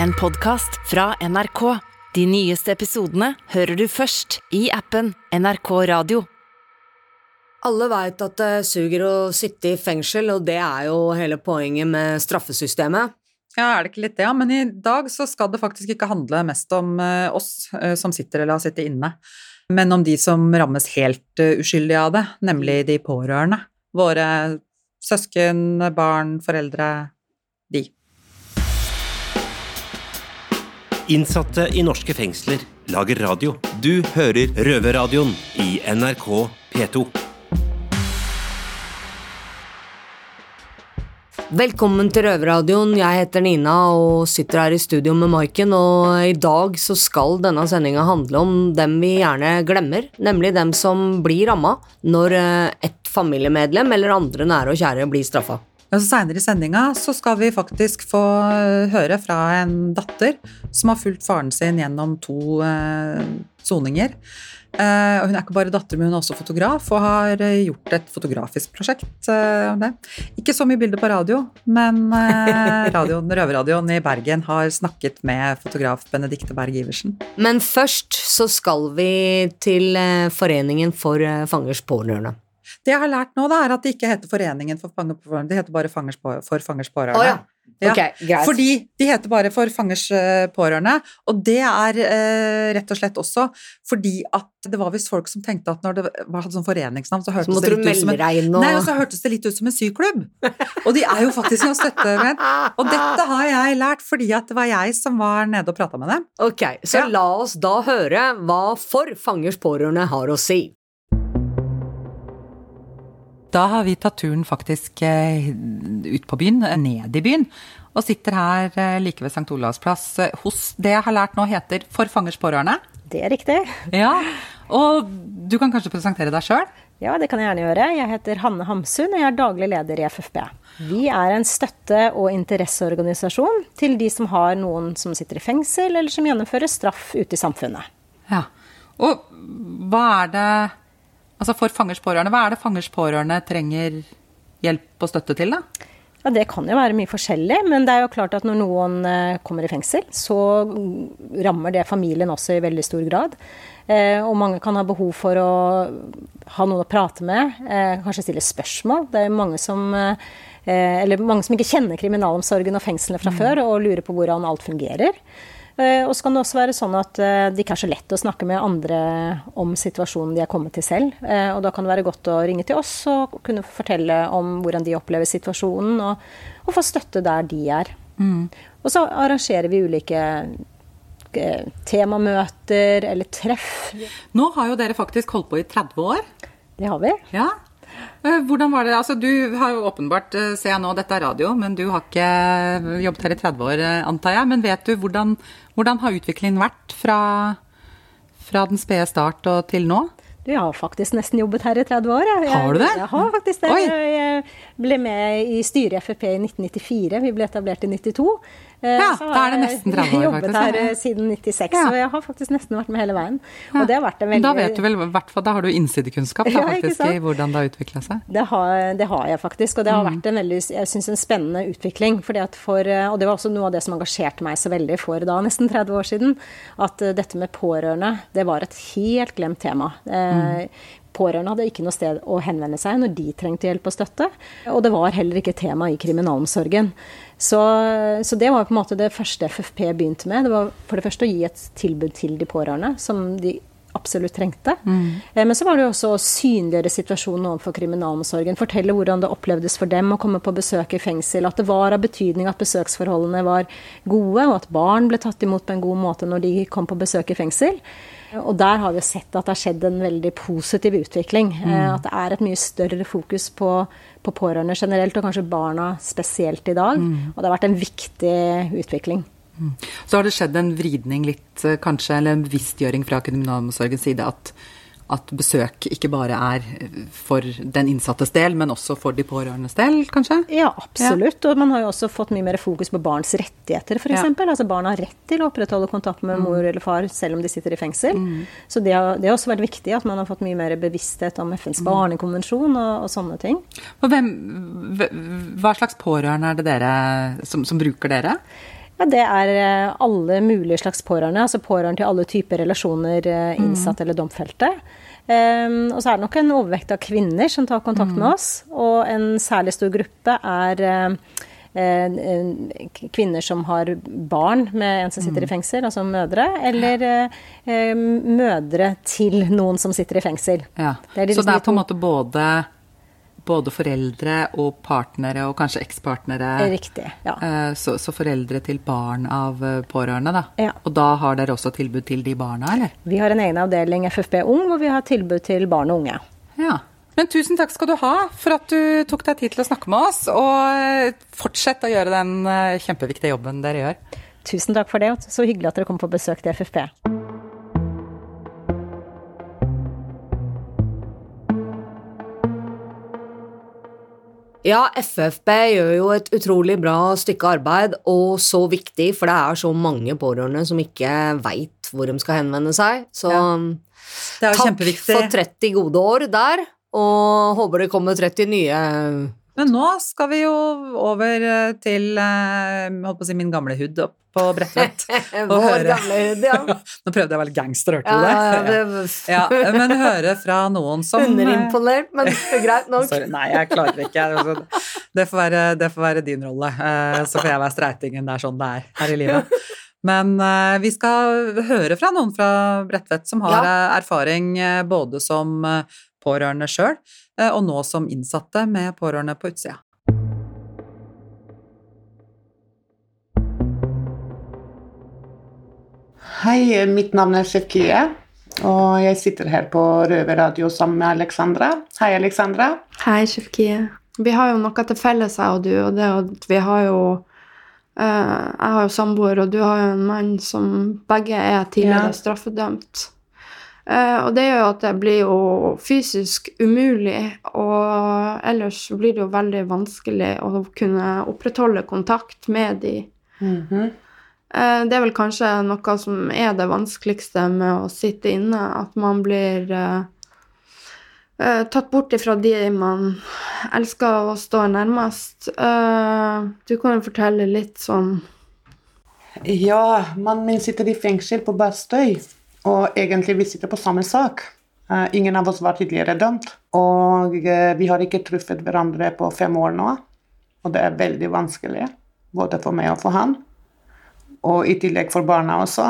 En podkast fra NRK. De nyeste episodene hører du først i appen NRK Radio. Alle veit at det suger å sitte i fengsel, og det er jo hele poenget med straffesystemet. Ja, er det ikke litt det? Ja, men i dag så skal det faktisk ikke handle mest om eh, oss eh, som sitter eller har sittet inne, men om de som rammes helt uskyldige uskyldig av det, nemlig de pårørende. Våre søsken, barn, foreldre, Innsatte i norske fengsler lager radio. Du hører Røverradioen i NRK P2. Velkommen til Røverradioen. Jeg heter Nina og sitter her i studio med Maiken. Og i dag så skal denne sendinga handle om dem vi gjerne glemmer. Nemlig dem som blir ramma når eh, et familiemedlem eller andre nære og kjære blir straffa. Ja, Seinere i sendinga så skal vi faktisk få eh, høre fra en datter som har fulgt faren sin gjennom to eh, soninger. Eh, og hun er ikke bare datter, men hun er også fotograf og har gjort et fotografisk prosjekt om det. Ikke så mye bilder på radio, men eh, radioen, Røverradioen i Bergen har snakket med fotograf Benedicte Berg Iversen. Men først så skal vi til Foreningen for fangers pårørende. Det jeg har lært nå, da, er at det ikke heter Foreningen for fanger pårørende, det heter bare fangers på, For fangers pårørende. Oh, ja. Ja, okay. Fordi de heter bare For fangers eh, pårørende, og det er eh, rett og slett også fordi at det var visst folk som tenkte at når det var sånn foreningsnavn, så hørtes så det litt en og Nei, så hørtes det litt ut som en syklubb. Og de er jo faktisk noen støttevenn. Og dette har jeg lært fordi at det var jeg som var nede og prata med dem. Ok, så Ja. la oss da høre hva For fangers pårørende har å si. Da har vi tatt turen faktisk eh, ut på byen, eh, ned i byen, og sitter her eh, like ved St. Olavs plass hos det jeg har lært nå heter For fangers pårørende. Det er riktig. Ja, og du kan kanskje presentere deg sjøl? Ja, det kan jeg gjerne gjøre. Jeg heter Hanne Hamsun, og jeg er daglig leder i FFB. Vi er en støtte- og interesseorganisasjon til de som har noen som sitter i fengsel, eller som gjennomfører straff ute i samfunnet. Ja. Og hva er det Altså for fangers pårørende, hva er det fangers pårørende trenger hjelp og støtte til, da? Ja, Det kan jo være mye forskjellig, men det er jo klart at når noen eh, kommer i fengsel, så mm, rammer det familien også i veldig stor grad. Eh, og mange kan ha behov for å ha noen å prate med, eh, kanskje stille spørsmål. Det er mange som eh, eller mange som ikke kjenner kriminalomsorgen og fengslene fra før, og lurer på hvordan alt fungerer. Eh, Og så kan det også være sånn at eh, det ikke er så lett å snakke med andre om situasjonen de er kommet til selv. Eh, Og da kan det være godt å ringe til oss og kunne fortelle om hvordan de opplever situasjonen, og, og få støtte der de er. Og så arrangerer vi ulike temamøter eller treff. Nå har jo dere faktisk holdt på i 30 år. Det har vi. Ja. Eh, Hvordan var det? Altså, du har jo åpenbart, eh, ser jeg nå, dette er radio, men du har ikke jobbet her i 30 år, eh, antar jeg. Men vet du hvordan, hvordan har utviklingen vært fra, fra den spede start og til nå? Du, jeg har faktisk nesten jobbet her i 30 år. Jeg, Har du det? Jeg har faktisk det. Oi. Jeg ble med i styret i Frp i 1994. Vi ble etablert i 92. Eh, Ja, da er det har nesten 30 år, jobbet Jeg her jobbet her siden 96, Ja. så jeg har faktisk nesten vært med hele veien. Og det har vært en veldig Da vet du vel, i hvert fall, da har du innsidekunnskap da, faktisk, ja, i hvordan det har utvikla seg. Det har, det har jeg faktisk, og det Mm. har vært en veldig, jeg synes en spennende utvikling. Fordi at for, og det var også noe av det som engasjerte meg så veldig for da nesten 30 år siden. At eh, dette med pårørende, det var et helt glemt tema. Eh, Pårørende hadde ikke noe sted å henvende seg når de trengte hjelp og støtte. Og det var heller ikke tema i kriminalomsorgen. Så, så det var på en måte det første FFP begynte med. Det var for det første å gi et tilbud til de pårørende, som de absolutt trengte. Mm. Men så var det jo også å synliggjøre situasjonen overfor kriminalomsorgen. Fortelle hvordan det opplevdes for dem å komme på besøk i fengsel. At det var av betydning at besøksforholdene var gode, og at barn ble tatt imot på en god måte når de kom på besøk i fengsel. Og der har vi sett at det har skjedd en veldig positiv utvikling. Mm. At det er et mye større fokus på, på pårørende generelt, og kanskje barna spesielt i dag. Og det har vært en viktig utvikling. Så har det skjedd en vridning litt, eh, kanskje, eller en bevisstgjøring fra kriminalomsorgens side at, at besøk ikke bare er for den innsattes del, men også for de pårørendes del, kanskje? Ja, absolutt. Og man har jo også fått mye mer fokus på barns rettigheter, f.eks. Ja. Altså barn har rett til å opprettholde kontakt med mor eller far selv om de sitter i fengsel. Så det har, det har også vært viktig at man har fått mye mer bevissthet om FNs barnekonvensjon og, og sånne ting. Og hvem, hva slags pårørende er det dere som, som bruker dere? Ja, Det er eh, alle mulige slags pårørende. Altså pårørende til alle typer relasjoner, innsatt innsatt eller domfelte. Um, og så er det nok en overvekt av kvinner som tar kontakt med oss. Og en særlig stor gruppe er uh, kvinner som har barn med en som sitter i fengsel, altså mødre. Eller mødre til noen som sitter i fengsel. Ja. Det de, Så det er på en måte både, både foreldre og partnere, og kanskje ekspartnere. Riktig. Ja. Eh, Så, så foreldre til barn av eh, pårørende, da. Ja. Og da har dere også tilbud til de barna, eller? Vi har en egen avdeling FFB Ung hvor vi har tilbud til barn og unge. Ja. Men tusen takk skal du ha for at du tok deg tid til å snakke med oss, og eh, fortsett å gjøre den kjempeviktige jobben dere gjør. Tusen takk for det, og så hyggelig at dere kom på besøk til FFP. Ja, FFB gjør jo et utrolig bra stykke arbeid, og så viktig, for det er så mange pårørende som ikke veit hvor de skal henvende seg. Så Det er takk for 30 gode år der, og håper det kommer 30 nye Men nå skal vi jo over eh, til eh, si min gamle hud opp på Bredtvet. Vår høre- gamle hud, ja. Nå prøvde jeg å være gangster, hørte Ja, du det? ja, det Ja, men høre fra noen som eh, Underimponert, men greit nok. Sorry, nei, jeg klarer ikke. Altså, Det får være, det får være din rolle. Så får jeg være streitingen. Det er sånn det er her i livet. Men vi skal høre fra noen fra Bredtvet som har Ja. erfaring både som pårørende sjøl, og nå som innsatte med pårørende på utsida. Hei, mitt navn er Shefkie, og jeg sitter her på Røverradio sammen med Alexandra. Hei, Alexandra. Hei, Shefkie. Vi har jo noe til felles, jeg og du, og det at vi har jo eh, Jeg har jo samboer, og du har jo en mann som begge er tidligere Ja. straffedømt. Eh, og det gjør jo at det blir jo fysisk umulig, og ellers blir det jo veldig vanskelig å kunne opprettholde kontakt med de. Mm -hmm. uh, Det er vel kanskje noe som er det vanskeligste med å sitte inne, at man blir uh, tatt bort ifra de man elsker å stå nærmest. Du kan jo fortelle litt sånn Ja, mannen min sitter i fengsel på Bastøy, og egentlig vi sitter på samme sak. Eh, ingen av oss var tidligere dømt, og eh, vi har ikke truffet hverandre på fem år nå. Og det er veldig vanskelig, både for meg og for han. Og i tillegg for barna også.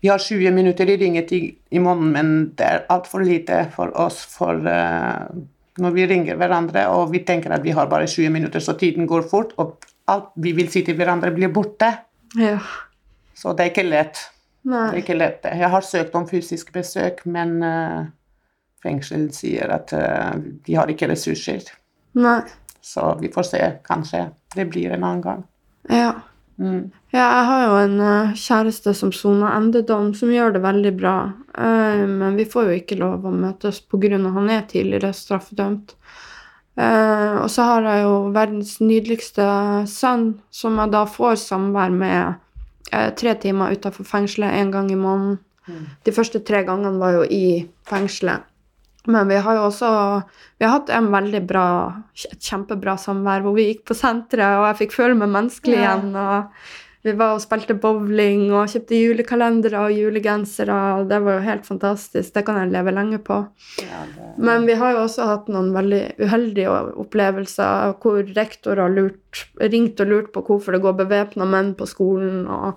Vi har 20 minutter i ringetid i måneden, men det er altfor lite for oss for uh, når vi ringer hverandre og vi tenker at vi har bare 20 minutter, så tiden går fort, og alt vi vil si til hverandre, blir borte. Ja. Så det er ikke lett. Det er ikke lett. Jeg har søkt om fysisk besøk, men uh, fengsel sier at uh, de har ikke ressurser. Nei. Så vi får se. Kanskje det blir en annen gang. Ja. Mm. Ja, jeg har jo en uh, kjæreste som soner endedom, som gjør det veldig bra. Uh, men vi får jo ikke lov å møtes pga. han er tidligere straffedømt. Eh, og så har jeg jo verdens nydeligste sønn, som jeg da får samvær med eh, tre timer utafor fengselet en gang i måneden. De første tre gangene var jo i fengselet. Men vi har jo også vi har hatt en veldig bra, et kjempebra samvær hvor vi gikk på senteret, og jeg fikk føle meg menneskelig igjen. og vi var og spilte bowling og kjøpte julekalendere og julegensere. og Det var jo helt fantastisk. Det kan jeg leve lenge på. Men vi har jo også hatt noen veldig uheldige opplevelser hvor rektor har lurt, ringt og lurt på hvorfor det går bevæpna menn på skolen. og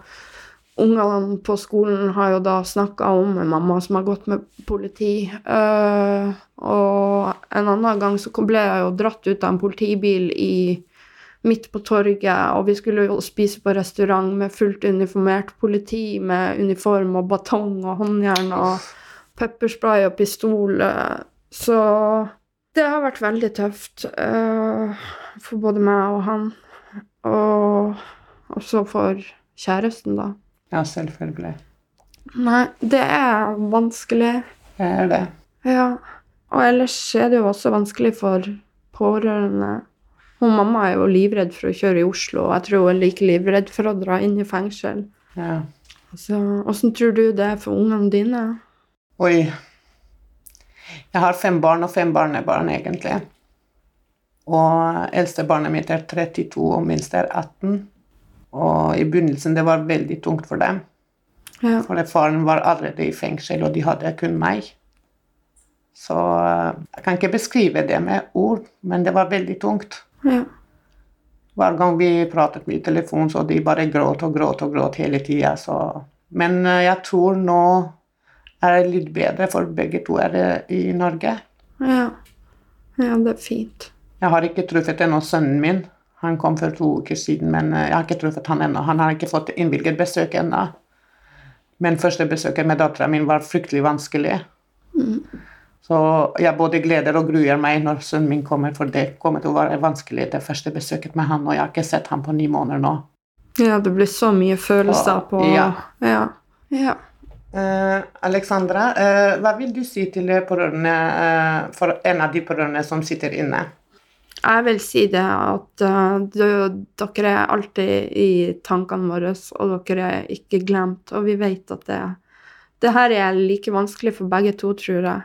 Ungene på skolen har jo da snakka om en mamma som har gått med politi. Uh, og en annen gang så ble jeg jo dratt ut av en politibil i midt på torget, og vi skulle jo spise på restaurant med fullt uniformert politi med uniform og batong og håndjern og pepperspray og pistol. eh, Så det har vært veldig tøft uh, for både meg og han. Og også for kjæresten, da. Ja, selvfølgelig. Nei, det er vanskelig. Det er det. Ja. Og ellers er det jo også vanskelig for pårørende. Hun mamma er jo livredd for å kjøre i Oslo, og jeg tror hun er like livredd for å dra inn i fengsel. Ja. Så åssen tror du det er for ungene dine? Oi. Jeg har fem barn og fem barnebarn, egentlig. Og eldste barnet mitt er 32, og minst er 18. Og i begynnelsen det var veldig tungt for dem. Ja. For faren var allerede i fengsel, og de hadde kun meg. Så eh, jeg kan ikke beskrive det med ord, men det var veldig tungt. Ja. Hver gang vi pratet med telefon, så de bare gråt og gråt og gråt hele tida. Men eh, jeg tror nå er det litt bedre, for begge to er det i Norge. Ja. ja, det er fint. Jeg har ikke truffet ennå sønnen min. Han kom for to uker siden, men eh, jeg har ikke truffet han ennå. Han har ikke fått innvilget besøk ennå. Men første besøket med dattera mi var fryktelig vanskelig. Så jeg både gleder og gruer meg når sønnen min kommer, for det kommer til å være vanskelig, det første besøket med han, og jeg har ikke sett han på ni måneder nå. Ja, det blir så mye følelser på ja. ja. ja. Uh, Alexandra, uh, hva vil du si til pårørende, uh, for en av de pårørende som sitter inne? Jeg vil si det at du, dere er alltid i tankene våre, og dere er ikke glemt. Og vi vet at det, det her er like vanskelig for begge to, tror jeg.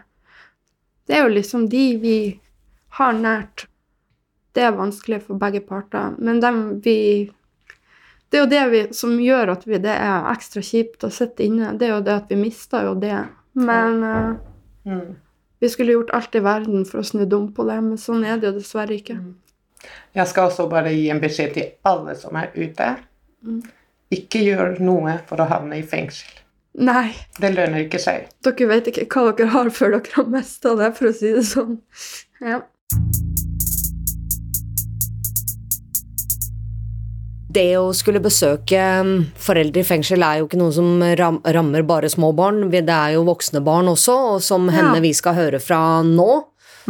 Det er jo liksom de vi har nært. Det er vanskelig for begge parter. Men dem vi Det er jo det vi, som gjør at vi, det er ekstra kjipt å sitte inne. Det er jo det at vi mister jo det. Men eh, Mm. vi skulle gjort alt i verden for å snu om på det, men sånn er det jo dessverre ikke. Jeg skal også bare gi en beskjed til alle som er ute. Ikke gjør noe for å havne i fengsel. Nei, Det lønner ikke seg. dere vet ikke hva dere har før dere har mista det, for å si det sånn. Ja. Det å skulle besøke mm, foreldre i fengsel er jo ikke noe som rammer bare små barn. Det er jo voksne barn også, og som henne vi skal høre fra nå,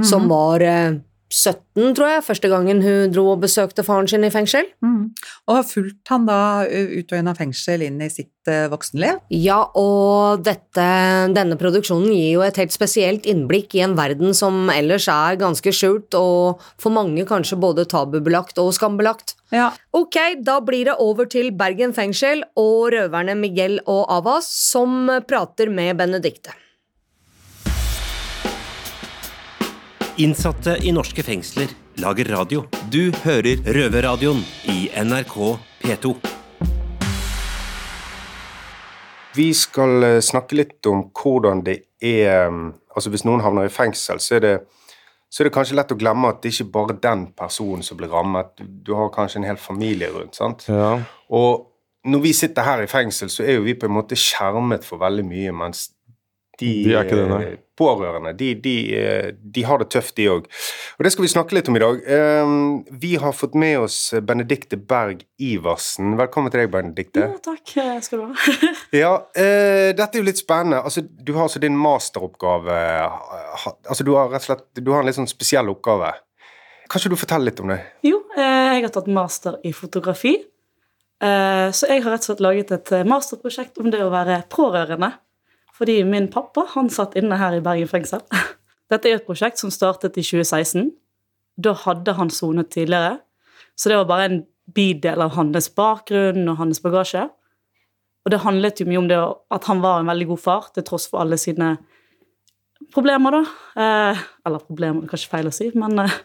som var eh, 17, tror jeg, første gangen hun dro og besøkte faren sin i fengsel. Mm. Og har fulgt han da ø, ut og inn av fengsel inn i sitt uh, voksenliv? Ja, og dette, denne produksjonen gir jo et helt spesielt innblikk i en verden som ellers er ganske skjult, og for mange kanskje både tabubelagt og skambelagt. Ja. Ok, da blir det over til Bergen fengsel og røverne Miguel og Avas som prater med Benedicte. Innsatte i norske fengsler lager radio. Du hører Røverradioen i NRK P2. Vi skal eh, snakke litt om hvordan det er mm, Altså Hvis noen havner i fengsel, så er det, så er det kanskje lett å glemme at det ikke bare er den personen som blir rammet. Du, du har kanskje en hel familie rundt. sant? Ja. Og når vi sitter her i fengsel, så er jo vi på en måte skjermet for veldig mye, mens de, De er ikke det, nei. eh, pårørende, de, de, eh, de har det tøft, de òg. Og det skal vi snakke litt om i dag. Eh, Vi har fått med oss Benedikte Berg Iversen. Velkommen til deg, Benedikte. takk skal du ha. Ja, eh, dette er jo litt spennende. Altså, du har altså din masteroppgave Altså, du har rett og slett Du har en litt sånn spesiell oppgave. Kan ikke du fortelle litt om det? Jo, eh, jeg har tatt master i fotografi. Eh, så jeg har rett og slett laget et eh, masterprosjekt om det å være pårørende. Fordi min pappa han satt inne her i Bergen fengsel. Dette er et prosjekt som startet i 2016. Da hadde han sonet tidligere. Så det var bare en bidel av hans bakgrunn og hans bagasje. Og det handlet jo mye om det at han var en veldig god far, til tross for alle sine problemer, da. Eh, eller problemer, er kanskje feil å si, men eh,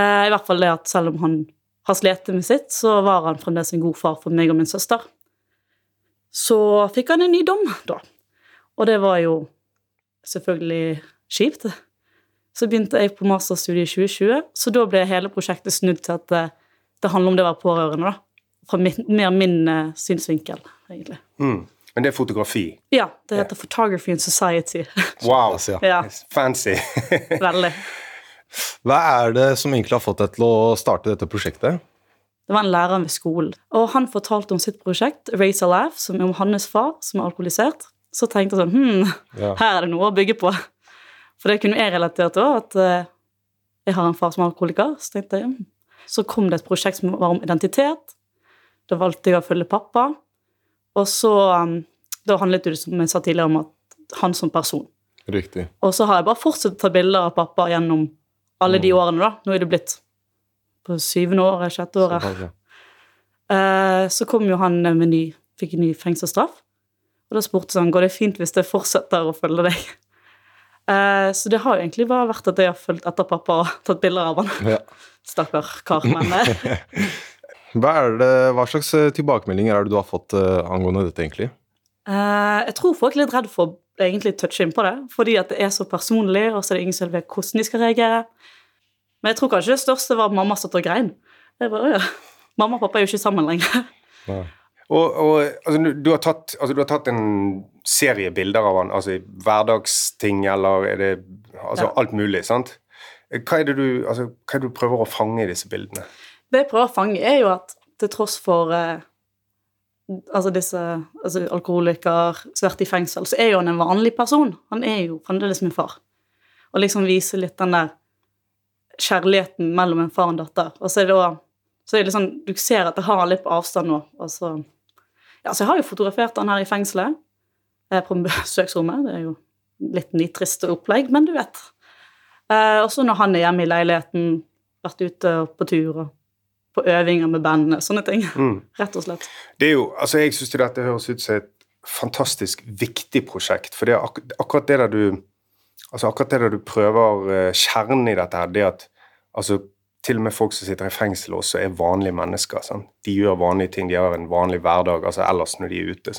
eh, i hvert fall det at selv om han har slitt med sitt, så var han fremdeles en god far for meg og min søster. Så fikk han en ny dom, da. Og det var jo selvfølgelig kjipt. Så begynte jeg på masterstudiet i 2020, så da ble hele prosjektet snudd til at eh, det handler om det å være pårørende, da. Fra min, mer min uh, synsvinkel, egentlig. Mm. Men det er fotografi. Ja, det heter Photography and Society. Wow. Ja, Fancy. veldig. Hva er det som egentlig har fått deg til å starte dette prosjektet? Det var en lærer ved skolen, og han fortalte om sitt prosjekt, Raise a Laugh, som er om hans far, som er alkoholisert. Så tenkte jeg sånn Hm, Ja. her er det noe å bygge på. For det kunne jeg relatert til òg, at eh, jeg har en far som er alkoholiker. Så tenkte jeg, hm. Så kom det et prosjekt som var om identitet. Da valgte jeg å følge pappa. Og så um, Da handlet det, som jeg sa tidligere, om at han som person. Riktig. Og så har jeg bare fortsatt å ta bilder av pappa gjennom alle de årene, da. Nå er det blitt på syvende året, sjette året. Så, ja. Eh, så kom jo han med ny, fikk en ny fengselsstraff. Og da spurte han går det fint hvis jeg fortsetter å følge deg. Eh, så det har jo egentlig bare vært at jeg har fulgt etter pappa og tatt bilder av han. Ja. Stakkar kar. Men eh, Hva, det, hva slags eh, tilbakemeldinger er det du har fått eh, angående dette, egentlig? Eh, jeg tror folk er litt redd for å egentlig touche inn på det, fordi at det er så personlig, og så er det ingen som vet hvordan de skal reagere. Men jeg tror kanskje det største var at mamma satt og grein. Jeg bare, ja. Mamma og pappa er jo ikke sammen lenger. Ja. Og, og altså, du, du, har tatt, altså, du har tatt en serie bilder av han, altså hverdagsting, eller er det altså, Ja. alt mulig, sant? Hva er, du, altså, hva er det du prøver å fange i disse bildene? Det jeg prøver å fange, er jo at til tross for eh, altså disse altså alkoholiker som har vært i fengsel, så er jo han en vanlig person. Han er jo fremdeles min far. Og liksom vise litt den der kjærligheten mellom en far og en datter. Og så er det også, så er det liksom, Du ser at det har litt på avstand nå. Og så, ja, så jeg har jo fotografert han her i fengselet. eh, På besøksrommet. Det er jo litt nitrist opplegg, men du vet. Eh, og så når han er hjemme i leiligheten, vært ute på tur og på øvinger med bandene, sånne ting. Mm. Rett og slett. Det er jo, altså Jeg syns dette høres ut som et fantastisk viktig prosjekt. For det er ak akkurat det der du altså akkurat det der du prøver eh, Kjernen i dette her, det at altså til og med folk som sitter i fengsel også er vanlige mennesker. Sant? De gjør vanlige ting, de har en vanlig hverdag altså ellers når de er ute.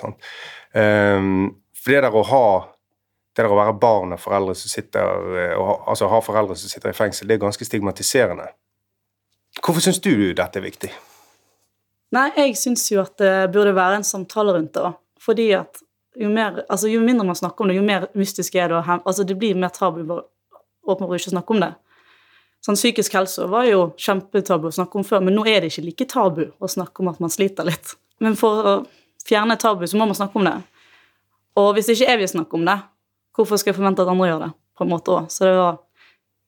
Ehm, for det der å ha det der å være barn av foreldre som sitter eh, ha, altså ha foreldre som sitter i fengsel, det er ganske stigmatiserende. Hvorfor syns du dette er viktig? Nei, jeg syns jo at det burde være en samtale rundt det. òg. Fordi at jo, mer, altså jo mindre man snakker om det, jo mer mystisk er det. altså Det blir mer tabu å åpenbart ikke snakke om det. Sånn Psykisk helse var jo kjempetabu å snakke om før, men nå er det ikke like tabu å snakke om at man sliter litt. Men for å fjerne tabu, så må man snakke om det. Og hvis ikke jeg vil snakke om det, hvorfor skal jeg forvente at andre gjør det? på en måte også. Så det var,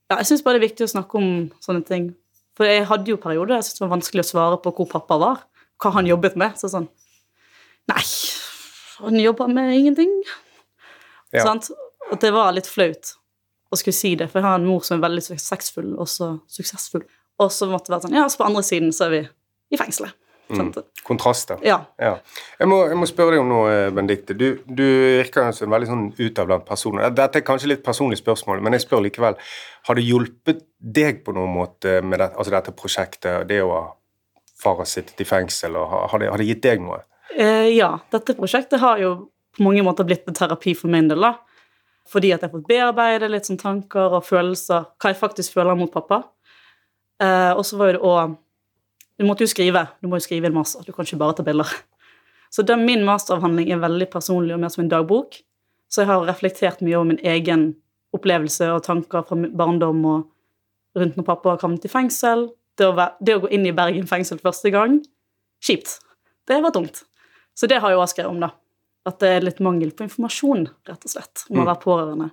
ja, Jeg syns bare det er viktig å snakke om sånne ting. For jeg hadde jo perioder jeg syntes det var vanskelig å svare på hvor pappa var. Hva han jobbet med. Så sånn Nei, han jobba med ingenting. Ja. Sant? At det var litt flaut å skulle si det, for jeg har en mor som er veldig suksessfull, og så suksessfull. Og så måtte det være sånn Ja, så på andre siden så er vi i fengselet. Mm. Kontraster. Ja. Jeg, må, jeg må spørre deg om noe, Benedicte. Du, du virker som en veldig sånn utadvendt person. Dette er kanskje litt personlig spørsmål, men jeg spør likevel. Har det hjulpet deg på noen måte med det, altså dette prosjektet, det å ha far har sittet i fengsel, og har, har, det, har det gitt deg noe? Eh, ja, dette prosjektet har jo på mange måter blitt en terapi for min del, da. Fordi at jeg har fått bearbeide litt sånn tanker og følelser, hva jeg faktisk føler mot pappa. Eh, og så var jo det òg Du måtte jo skrive. Du må jo skrive en master. Du kan ikke bare ta bilder. Så den, min masteravhandling er veldig personlig og mer som en dagbok. Så jeg har reflektert mye over min egen opplevelse og tanker fra barndom og rundt når pappa har kommet i fengsel. Det å, være, det å gå inn i Bergen fengsel første gang kjipt. Det var tungt. Så det har jeg også skrevet om, da. At det er litt mangel på informasjon, rett og slett, om å Mm. være pårørende.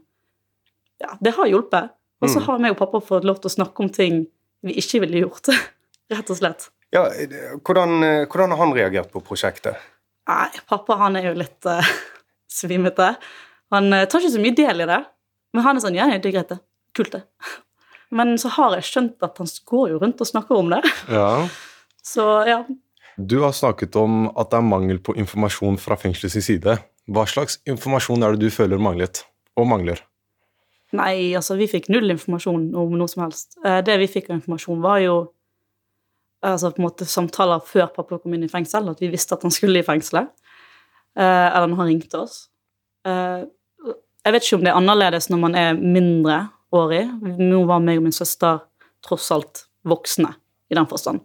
Ja, det har hjulpet. Og så Mm. har meg og pappa fått lov til å snakke om ting vi ikke ville gjort, rett og slett. Ja, hvordan, hvordan har han reagert på prosjektet? Nei, pappa han er jo litt uh, svimete. Han uh, tar ikke så mye del i det, men han er sånn ja, det er greit, det. Kult, det. Men så har jeg skjønt at han går jo rundt og snakker om det. Ja. Så ja, Du har snakket om at det er mangel på informasjon fra fengselets side. Hva slags informasjon er det du føler manglet, og mangler? Nei, altså, vi fikk null informasjon om noe som helst. Eh, Det vi fikk av informasjon, var jo altså, på en måte samtaler før pappa kom inn i fengsel, at vi visste at han skulle i fengselet. Eh, Eller når han ringte oss. Eh, Jeg vet ikke om det er annerledes når man er mindreårig. Nå var meg og min søster tross alt voksne i den forstand.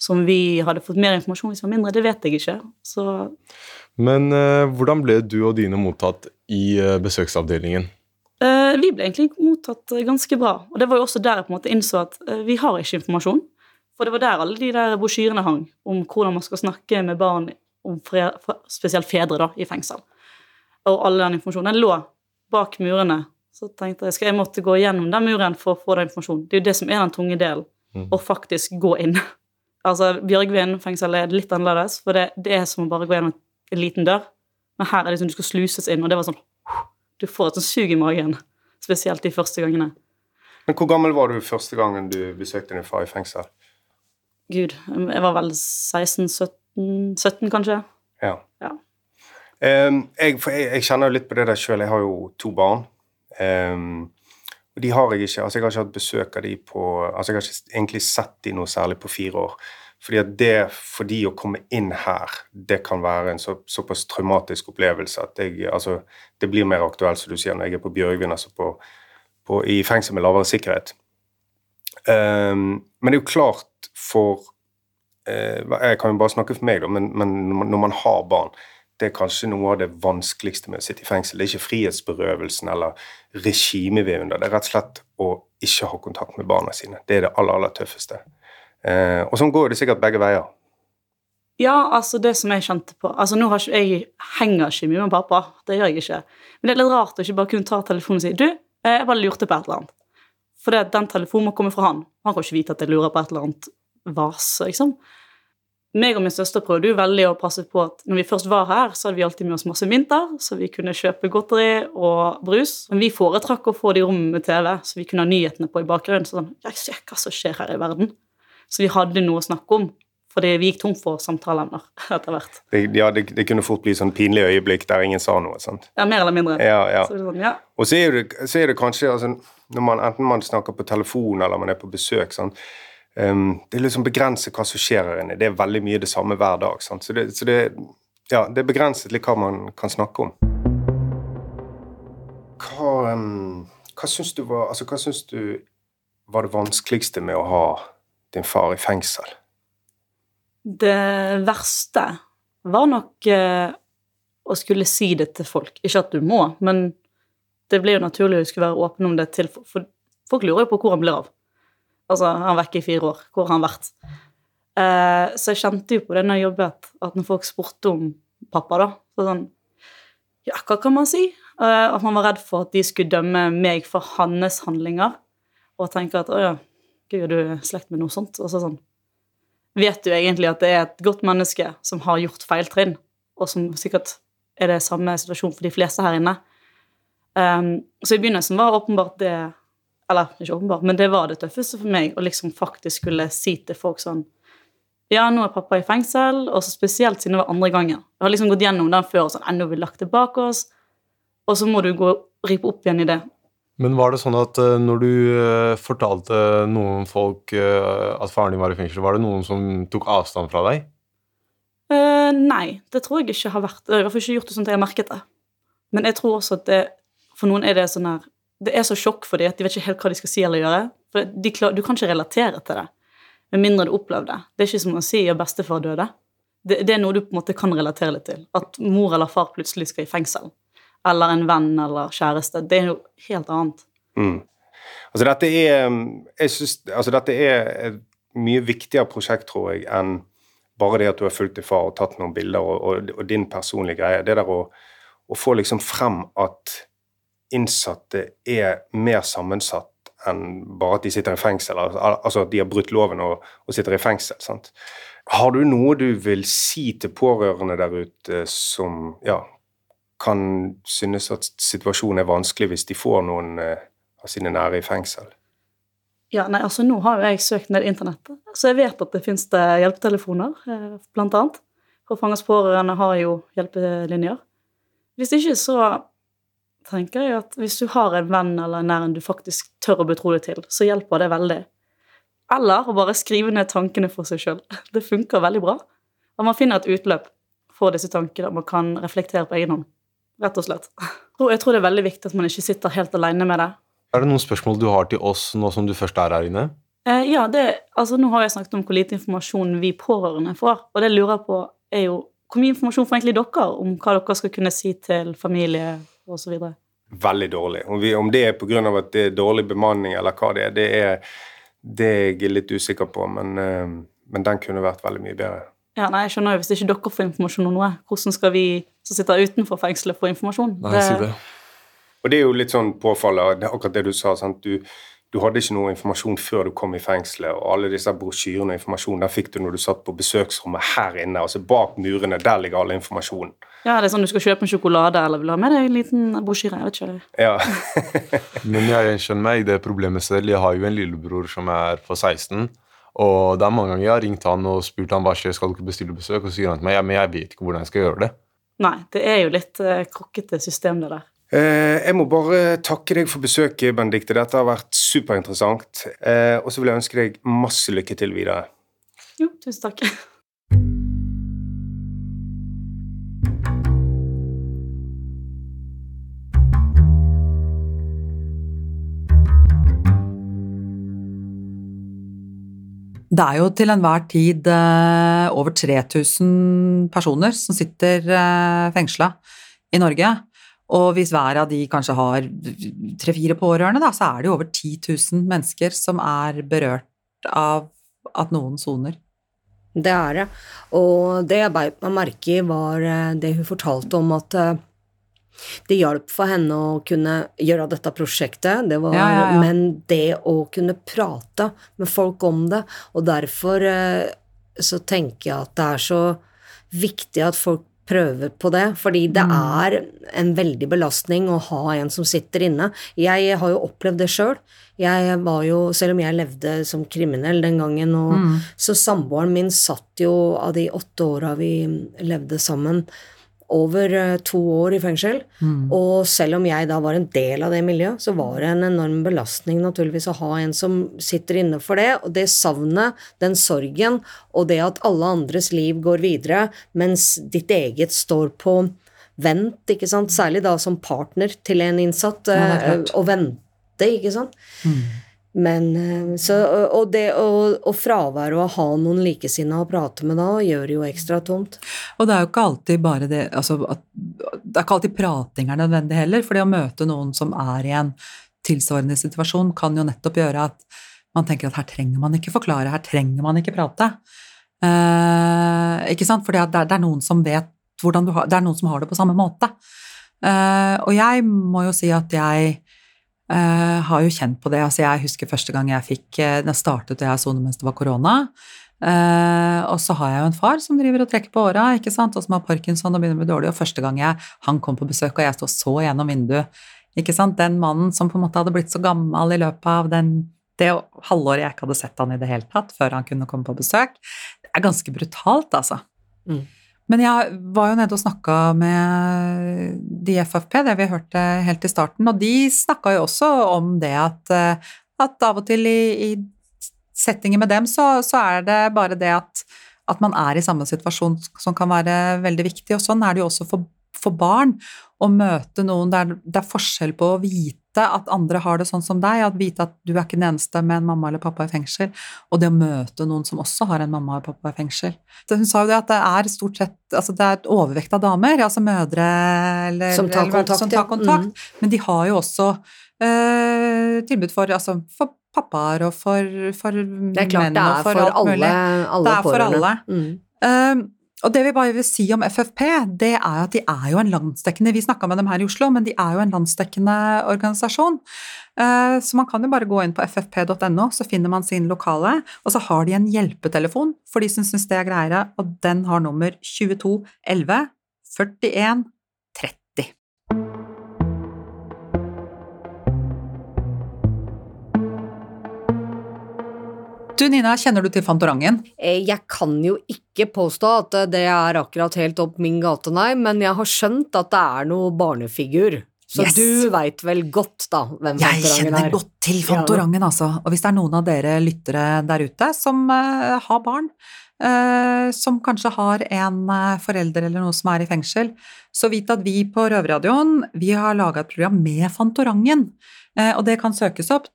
Så om vi hadde fått mer informasjon hvis vi var mindre, det vet jeg ikke. Så Men uh, hvordan ble du og dine mottatt i uh, besøksavdelingen? Uh, vi ble egentlig mottatt ganske bra. Og det var jo også der jeg på en måte innså at vi har ikke informasjon. For det var der alle de der brosjyrene hang om hvordan man skal snakke med barn, om fre, fre- spesielt fedre, da, i fengsel. Og all den informasjonen. Den lå bak murene. Så tenkte jeg skal jeg måtte gå gjennom den muren for å få den informasjonen. Det er jo det som er den tunge delen. Mm. Å faktisk gå inn. Altså, Bjørgvin fengsel er litt annerledes, for det, det er som å bare gå gjennom en liten dør. Men her er det som du skal sluses inn, og det var sånn Du får et sånt sug i magen. Spesielt de første gangene. Men hvor gammel var du første gangen du besøkte din far i fengsel? Gud, jeg var vel 16-17, 17 kanskje. Ja. Ja. Um, jeg, jeg, jeg kjenner jo litt på det der sjøl. Jeg har jo to barn. Og de har jeg ikke Altså, jeg har ikke hatt besøk av de på Altså, jeg har ikke egentlig sett de noe særlig på fire år. Fordi at det, for de å komme inn her, det kan være en så, såpass traumatisk opplevelse at jeg, altså, det blir mer aktuelt, som du sier, når jeg er på Bjørgvin, altså på, på, i fengsel med lavere sikkerhet. Um, men det er jo klart for uh, Jeg kan jo bare snakke for meg, da, men, men når man har barn det er kanskje noe av det vanskeligste med å sitte i fengsel. Det er ikke frihetsberøvelsen eller regimet vi er under. Det er rett og slett å ikke ha kontakt med barna sine. Det er det aller, aller tøffeste. Eh, og sånn går det sikkert begge veier. Ja, altså det som jeg kjente på altså nå har ikke, Jeg henger ikke mye med pappa, det gjør jeg ikke. Men det er litt rart å ikke bare kunne ta telefonen og si Du, eh, jeg bare lurte på et eller annet. For den telefonen må komme fra han. Han kan ikke vite at jeg lurer på et eller annet vase, liksom meg og min søster prøvde jo veldig å passe på at når vi først var her, så hadde vi alltid med oss masse mynter, så vi kunne kjøpe godteri og brus. Men vi foretrakk å få det i rommet med TV, så vi kunne ha nyhetene på i bakgrunnen. Sånn, jeg ser hva som skjer her i verden. Så vi hadde noe å snakke om. Fordi vi gikk tom for samtaleemner etter hvert. Det, ja, det, det, kunne fort bli sånn pinlig øyeblikk der ingen sa noe. sant? Ja, mer eller mindre. Ja, ja. Så sånn, ja. Og så er, det, så er det kanskje altså, man, Enten man snakker på telefon eller man er på besøk sant? Um, det er liksom begrenset hva som skjer her inne. Det er veldig mye det samme hver dag. Sant? Så, det, så det, ja, det er begrenset litt hva man kan snakke om. Hva, um, hva syns du var altså, du var det vanskeligste med å ha din far i fengsel? Det verste var nok eh, å skulle si det til folk. Ikke at du må, men det blir jo naturlig å skulle være åpen om det til For folk lurer jo på hvor han blir av. Altså, han var vekke i fire år. Hvor har han vært? Uh, så jeg kjente jo på det når jeg jobbet, at når folk spurte om pappa, da så sånn Ja, hva kan man si? Uh, at man var redd for at de skulle dømme meg for hans handlinger, og tenke at å ja, gud, er du slekt med noe sånt? Og så sånn Vet du egentlig at det er et godt menneske som har gjort feiltrinn, og som sikkert er det samme situasjon for de fleste her inne? Um, så i begynnelsen var åpenbart det eller ikke åpenbart, men det var det tøffeste for meg å liksom faktisk skulle si til folk sånn Ja, nå er pappa i fengsel, og så spesielt siden det var andre gangen. Jeg har liksom gått gjennom den før og sånn Ennå vi lagt det bak oss. Og så må du gå og ripe opp igjen i det. Men var det sånn at uh, når du uh, fortalte noen folk uh, at faren din var i fengsel, var det noen som tok avstand fra deg? nei, det tror jeg ikke har vært. Jeg har ikke gjort det sånn at jeg har merket det. Men jeg tror også at det, for noen er det sånn her det er så sjokk for dem at de vet ikke helt hva de skal si eller gjøre. For klar, Du kan ikke relatere til det med mindre du opplever det. Det er ikke som å si at bestefar døde. Det, det, er noe du på en måte kan relatere litt til. At mor eller far plutselig skal i fengsel. Eller en venn eller kjæreste. Det er noe helt annet. Mm. Altså, dette er, jeg synes, altså, dette er et mye viktigere prosjekt, tror jeg, enn bare det at du har fulgt din far og tatt noen bilder og, og, og din personlige greie. Det der å, å få liksom frem at innsatte er mer sammensatt enn bare at de sitter i fengsel. Altså at de har brutt loven og, og sitter i fengsel. Sant? Har du noe du vil si til pårørende der ute som ja, kan synes at situasjonen er vanskelig hvis de får noen eh, av sine nære i fengsel? Ja, nei, altså Nå har jo jeg søkt ned internettet, så jeg vet at det finnes det hjelpetelefoner, eh, blant annet. For fangers pårørende har jo hjelpelinjer. Hvis ikke, så tenker jeg at hvis du har en venn eller en nær en du faktisk tør å betro det til, så hjelper det veldig. Eller å bare skrive ned tankene for seg sjøl. Det funker veldig bra. Og man finner et utløp for disse tankene, og man kan reflektere på egen hånd. Rett og slett. Og jeg tror det er veldig viktig at man ikke sitter helt alene med det. Er det noen spørsmål du har til oss nå som du først er her inne? Eh, ja, det, altså nå har jeg snakket om hvor lite informasjon vi pårørende får, og det jeg lurer på, er jo hvor mye informasjon får egentlig dere om hva dere skal kunne si til familie osv.? Veldig dårlig. Om, vi, om det er pga. at det er dårlig bemanning eller hva det er, det er det jeg er litt usikker på, men, eh, men den kunne vært veldig mye bedre. Ja, nei, jeg skjønner jo, Hvis ikke dere får informasjon om noe, hvordan skal vi som sitter utenfor fengselet, få informasjon? Nei, det... Si det. Og det er jo litt sånn påfallende, akkurat det du sa. sant? Du, du hadde ikke noe informasjon før du kom i fengselet, og alle disse brosjyrene og informasjonen der fikk du når du satt på besøksrommet her inne. altså Bak murene, der ligger all informasjonen. Ja, det er sånn du skal kjøpe en sjokolade eller vil ha med deg en liten brosjyre. jeg vet ikke. Ja. Men jeg gjenkjenner meg i det problemet selv. Jeg har jo en lillebror som er på 16. Og det er mange ganger jeg har ringt han og spurt han hva skjer, skal du ikke bestille besøk, og så sier han til meg ja, men jeg vet ikke hvordan jeg skal gjøre det. Nei, det er jo litt uh, krokkete system, det der. Eh, jeg må bare takke deg for besøket, Benedicte. Dette har vært superinteressant. Eh, og så vil jeg ønske deg masse lykke til videre. Jo, tusen takk. Det er jo til enhver tid eh, over 3000 personer som sitter fengsla i Norge. Og hvis hver av de kanskje har tre-fire pårørende, da, så er det jo over 10 000 mennesker som er berørt av at noen soner. Det er det. Og det jeg beit meg merke i, var eh, det hun fortalte om at eh, det hjalp for henne å kunne gjøre dette prosjektet, det var, Ja, ja, ja. men det å kunne prate med folk om det, og derfor eh, så tenker jeg at det er så viktig at folk prøver på det, fordi det Mm. er en veldig belastning å ha en som sitter inne. Jeg har jo opplevd det sjøl. Jeg var jo, selv om jeg levde som kriminell den gangen, og Mm. så samboeren min satt jo av de åtte åra vi levde sammen, over eh, to år i fengsel. Mm. Og selv om jeg da var en del av det miljøet, så var det en enorm belastning naturligvis å ha en som sitter inne for det. Og det savnet, den sorgen, og det at alle andres liv går videre, mens ditt eget står på vent, ikke sant. Særlig da som partner til en innsatt, Ja, eh, og vente, ikke sant. Mm. Men eh, så, Og det og, og å ha noen likesinnede å prate med da, gjør det jo ekstra tomt. Og det er jo ikke alltid bare det altså at, Det er ikke alltid prating er nødvendig heller, for det å møte noen som er i en tilsvarende situasjon, kan jo nettopp gjøre at man tenker at her trenger man ikke forklare, her trenger man ikke prate. Eh, ikke sant? For det, det er noen som vet hvordan du har Det er noen som har det på samme måte. Eh, og jeg må jo si at jeg eh, har jo kjent på det. Altså jeg husker første gang jeg fikk eh, Den startet da jeg sonet mens det var korona. Uh, og så har jeg jo en far som driver og trekker på åra, ikke sant, og som har parkinson og begynner å bli dårlig. Og første gang jeg, han kom på besøk, og jeg sto og så gjennom vinduet ikke sant, Den mannen som på en måte hadde blitt så gammel i løpet av den, det halvåret jeg ikke hadde sett han i det hele tatt, før han kunne komme på besøk. Det er ganske brutalt, altså. Mm. Men jeg var jo nede og snakka med de FFP, det vi hørte helt i starten, og de snakka jo også om det at, eh, at av og til i, i settinger med dem, så, så er det bare det at, at man er i samme situasjon som kan være veldig viktig, og sånn er det jo også for, for barn. Å møte noen der det er forskjell på å vite at andre har det sånn som deg, at vite at du er ikke den eneste med en mamma eller pappa i fengsel, og det å møte noen som også har en mamma og pappa i fengsel. Så Hun sa jo det at det er stort sett altså det er et overvekt av damer, altså mødre eller, Som tar eller kontakt, som tar ja. Mm. Men de har jo også øh, tilbud for, altså, for pappaer og for, for Det er klart menn det og er for, for alt alle, mulig. alle det er for alle. Mm. Um, og det vi bare vil si om FFP, det er at de er jo en landsdekkende Vi snakka med dem her i Oslo, men de er jo en landsdekkende organisasjon. Uh, så man kan jo bare gå inn på ffp.no, så finner man sin lokale. Og så har de en hjelpetelefon for de som syns det er greiere, og den har nummer 22 11 41 30. Du Nina, kjenner du til Fantorangen? Eh, Jeg kan jo ikke påstå at det er akkurat helt opp min gate, nei, men jeg har skjønt at det er noe barnefigur. Så Yes. du veit vel godt, da, hvem Jeg Fantorangen kjenner er? godt til Fantorangen, altså. Og hvis det er noen av dere lyttere der ute som uh, har barn, uh, som kanskje har en uh, forelder eller noe som er i fengsel, så vit at vi på Røverradioen vi har laga et program med Fantorangen. Og det kan søkes opp.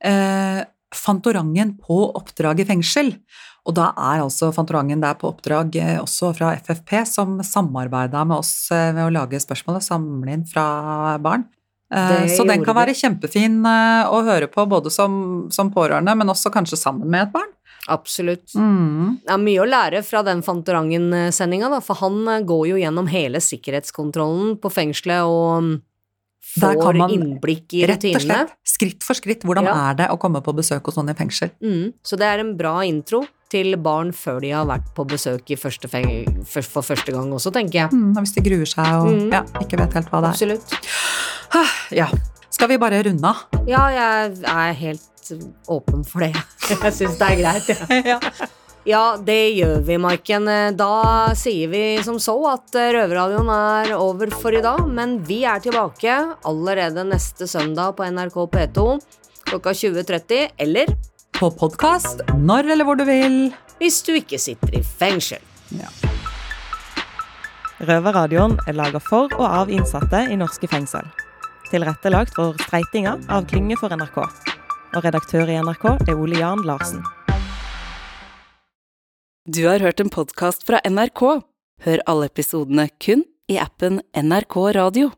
Fantorangen på oppdrag i fengsel. Og da er altså Fantorangen der på oppdrag eh, også fra FFP, som samarbeida med oss eh, ved å lage spørsmål og samle inn fra barn. Eh, Det Så den kan være kjempefin å høre på både som, som pårørende, men også kanskje sammen med et barn. Absolutt. Mm. Det er mye å lære fra den Fantorangen-sendinga, for han går jo gjennom hele sikkerhetskontrollen på fengselet og mm, får man innblikk i Rett og rutinene. slett, skritt for skritt, hvordan Ja. er det å komme på besøk hos noen i fengsel? Mm, så det er en bra intro til barn før de har vært på besøk i første for, første gang også, tenker jeg. Mm, hvis de gruer seg og Mm. ja, ikke vet helt hva det er. Absolutt. Ja. Skal vi bare runde av? Ja, jeg er helt åpen for det. Jeg syns det er greit, jeg. Ja. Ja, det gjør vi, Maiken. Da sier vi som så at Røverradioen er over for i dag, men vi er tilbake allerede neste søndag på NRK P2 klokka 20.30, eller på podkast når eller hvor du vil. Hvis du ikke sitter i fengsel. Røverradioen er laga for og av innsatte i norske fengsel. Tilrettelagt for streitinga av Klynge for NRK. Og redaktør i NRK er Ole Jan Larsen. Du har hørt en podkast fra NRK. Hør alle episodene kun i appen NRK Radio.